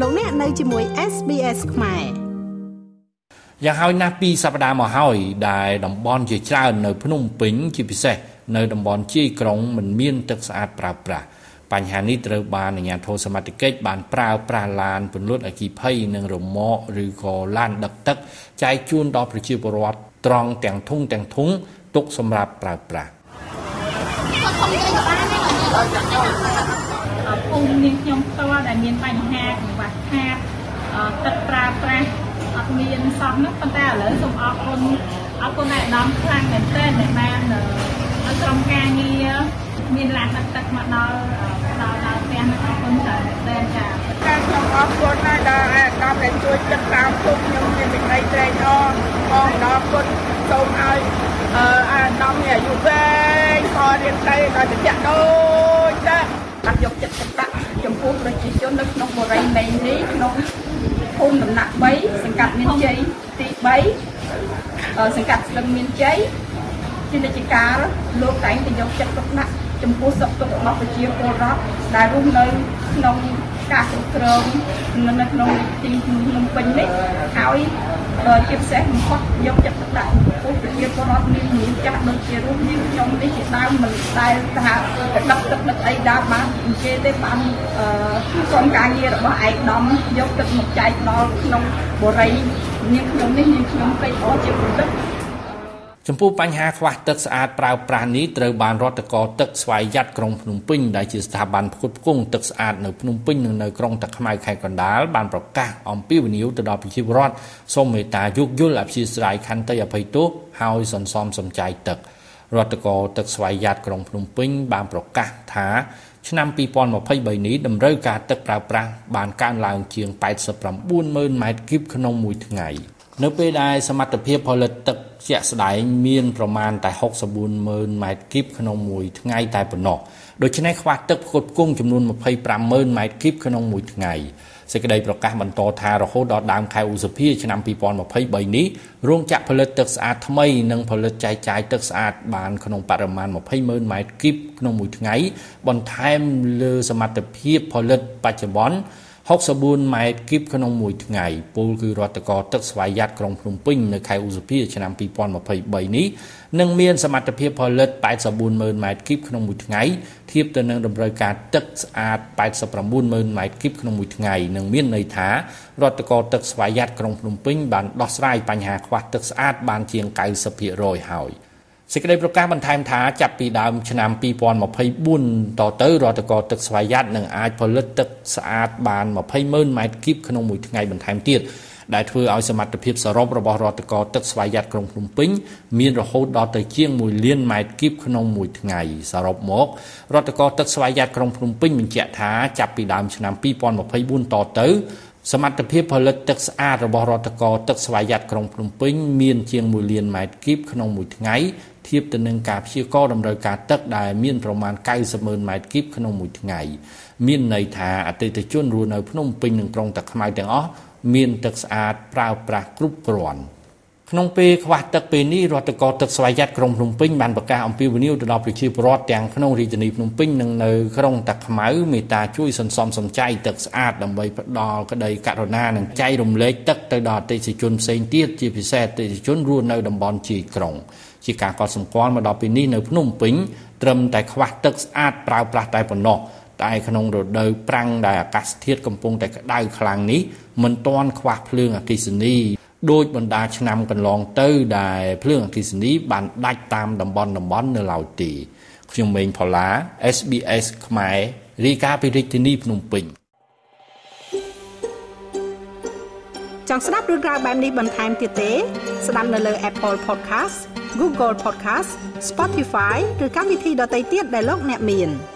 លោកអ្នកនៅជាមួយ SBS ខ្មែរយ៉ាងហើយណាស់ពីសប្តាហ៍មកហើយដែលតំបន់ជាច្រើននៅភ្នំពេញជាពិសេសនៅតំបន់ជាយក្រុងមិនមានទឹកស្អាតប្រើប្រាស់បញ្ហានេះត្រូវបានអាជ្ញាធរសមត្ថកិច្ចបានប្រើប្រាស់ឡានពន្លត់អគិភ័យនិងរមាក់ឬក៏ឡានដឹកទឹកចែកជូនដល់ប្រជាពលរដ្ឋត្រង់ទាំងធុងទាំងធុងទុកសម្រាប់ប្រើប្រាស់ ភូមិនាងខ្ញុំផ្ទាល់ដែលមានបញ្ហាកង្វះខាតទឹកប្រើប្រាស់អត់មានសោះនោះប៉ុន្តែឥឡូវសូមអរគុណអរគុណអ្នកដំខ្លាំងមែនទែនដែលបានក្រុមការងារមានឡានដឹកទឹកមកដល់ដល់ដល់ផ្ទះនឹងអរគុណច្រើនមែនចា៎ការខ្ញុំអរគុណណាស់ដល់អាដាមដែលជួយទឹកតាមទុកខ្ញុំមានសេចក្តីត្រេកអរផងដល់គុណសូមឲ្យអាដាមមានអាយុវែងផលរៀនទៅដល់តិចដូចចាបានយកចិត្តទុកដាក់ចំពោះប្រ ជាជននៅក្នុងបរិយាមេនេះក្នុងភូមិដំណាក់3សង្កាត់មានជ័យទី3សង្កាត់ស្លឹងមានជ័យជានិច្ចកាលលោកតែងតែយកចិត្តទុកដាក់ចំពោះសុខទុក្ខរបស់ប្រជាពលរដ្ឋដែលរស់នៅក្នុង ការគ្រប់គ្រងនៅក្នុងទីភ្នំពេញនេះហើយជាពិសេសបំផុតយកចិត្តទុកដាក់ចំពោះប្រជាពលរដ្ឋមានមានចាស់ដូចជារូបនាងខ្ញុំនេះជាដើមមិនដែលថាដឹកទឹកដឹកអីដើមបានអញ្ជើញទេបានក្រុមការងាររបស់ឯកឧត្តមយកទឹកមកចែកដល់ក្នុងបរិយានាងខ្ញុំនេះនាងខ្ញុំពេកអរជាប្រតិ ចំពោះបញ្ហាខ្វះទឹកស្អាតប្រើប្រាស់នេះត្រូវបានរដ្ឋកោទឹកស្វ័យយ័តក្រុងភ្នំពេញដែលជាស្ថាប័នផ្គត់ផ្គង់ទឹកស្អាតនៅភ្នំពេញនិងនៅក្រុងតាខ្មៅខេត្តកណ្ដាលបានប្រកាសអំពីវិនិយោគទៅដល់ប្រជាពលរដ្ឋសូមមេត្តាយោគយល់អព្យាស្រ័យខន្តីអភ័យទោសហើយសន្សំសំចៃទឹករដ្ឋកោទឹកស្វ័យយ័តក្រុងភ្នំពេញបានប្រកាសថាឆ្នាំ2023នេះតម្រូវការទឹកប្រើប្រាស់បានកើនឡើងជាង89ម៉ឺនម៉ែត្រគីបក្នុងមួយថ្ងៃ។ នៅពេលដែលសមត្ថភាពផលិតទឹកជាក់ស្ដែងមានប្រមាណតែ64ម៉ឺនម៉ែត្រគីបក្នុងមួយថ្ងៃតែប៉ុណ្ណោះដូច្នេះខ្វះទឹកផ្គត់ផ្គង់ចំនួន25ម៉ឺនម៉ែត្រគីបក្នុងមួយថ្ងៃសេចក្តីប្រកាសបន្តថារហូតដល់ដើមខែឧសភាឆ្នាំ2023នេះរោងចក្រផលិតទឹកស្អាតថ្មីនឹងផលិតចែកចាយទឹកស្អាតបានក្នុងបរិមាណ20ម៉ឺនម៉ែត្រគីបក្នុងមួយថ្ងៃបន្ថែមលើសមត្ថភាពផលិតបច្ចុប្បន្ន 64ម៉ែត្រគីបក្នុងមួយថ្ងៃពលគឺរដ្ឋកោទឹកស្វ័យយ័តក្រុងភ្នំពេញនៅខែឧសភាឆ្នាំ2023នេះនឹងមានសមត្ថភាពផលិត84ម៉ឺនម៉ែត្រគីបក្នុងមួយថ្ងៃធៀបទៅនឹងតម្រូវការទឹកស្អាត89ម៉ឺនម៉ែត្រគីបក្នុងមួយថ្ងៃនឹងមានន័យថារដ្ឋកោទឹកស្វ័យយ័តក្រុងភ្នំពេញបានដោះស្រាយបញ្ហាខ្វះទឹកស្អាតបានជាង90%ហើយ។ សេចក្តីប្រកាសបន្ថែមថាចាប់ពីដើមឆ្នាំ2024តទៅរដ្ឋកោទឹកស្វយ័តនឹងអាចផលិតទឹកស្អាតបាន20ម៉ឺនម៉ែត្រគីបក្នុងមួយថ្ងៃបន្ថែមទៀតដែលធ្វើឲ្យសមត្ថភាពសរុបរបស់រដ្ឋកោទឹកស្វយ័តក្រុងភ្នំពេញមានរហូតដល់ទៅជាង1លានម៉ែត្រគីបក្នុងមួយថ្ងៃសរុបមករដ្ឋកោទឹកស្វយ័តក្រុងភ្នំពេញបញ្ជាក់ថាចាប់ពីដើមឆ្នាំ2024តទៅ សមត្ថភាពផលិតទឹកស្អាតរបស់រដ្ឋកោទឹកស្វយ័តក្រុងភ្នំពេញមានជាង1លានម៉ែត្រគីបក្នុងមួយថ្ងៃធៀបទៅនឹងការព្យាករតម្រូវការទឹកដែលមានប្រមាណ90ម៉ឺនម៉ែត្រគីបក្នុងមួយថ្ងៃមានន័យថាអតិថិជនរស់នៅភ្នំពេញនិងក្រុងតាខ្មៅទាំងអស់មានទឹកស្អាតប្រើប្រាស់គ្រប់គ្រាន់ ក្នុងពេលខ្វះទឹកពេលនេះរដ្ឋកោទឹកស្វយ័តក្រុងភ្នំពេញបានប្រកាសអំពីវិនិយោគទៅដល់ប្រជាពលរដ្ឋទាំងក្នុងរាជធានីភ្នំពេញនិងនៅក្រុងតាខ្មៅមេត្តាជួយសន្សំសំចៃទឹកស្អាតដើម្បីផ្ដល់ក្តីករុណានិងចែករំលែកទឹកទៅដល់អតិថិជនផ្សេងទៀតជាពិសេសអតិថិជនរស់នៅតំបន់ជាយក្រុងជាការកត់សម្គាល់មកដល់ពេលនេះនៅភ្នំពេញត្រឹមតែខ្វះទឹកស្អាតប្រើប្រាស់តែប៉ុណ្ណោះតែក្នុងរដូវប្រាំងដែលអាកាសធាតុកំពុងតែក្តៅខ្លាំងនេះមិនទាន់ខ្វះភ្លើងអគ្គិសនី ដោយបណ្ដាឆ្នាំកន្លងទៅដែលភ្លើងអគ្គិសនីបានដាច់តាមតំបន់តំបន់នៅឡើយទេខ្ញុំម៉េងផល្លា SBS ខ្មែររាយការណ៍ពីរាជធានីភ្នំពេញចង់ស្ដាប់រឿងក្រៅបែបនេះបន្ថែមទៀតទេ ស្ដាប់នៅលើ Apple Podcast Google Podcast Spotify ឬកម្មវិធីដទៃទៀតដែលលោកអ្នកមាន។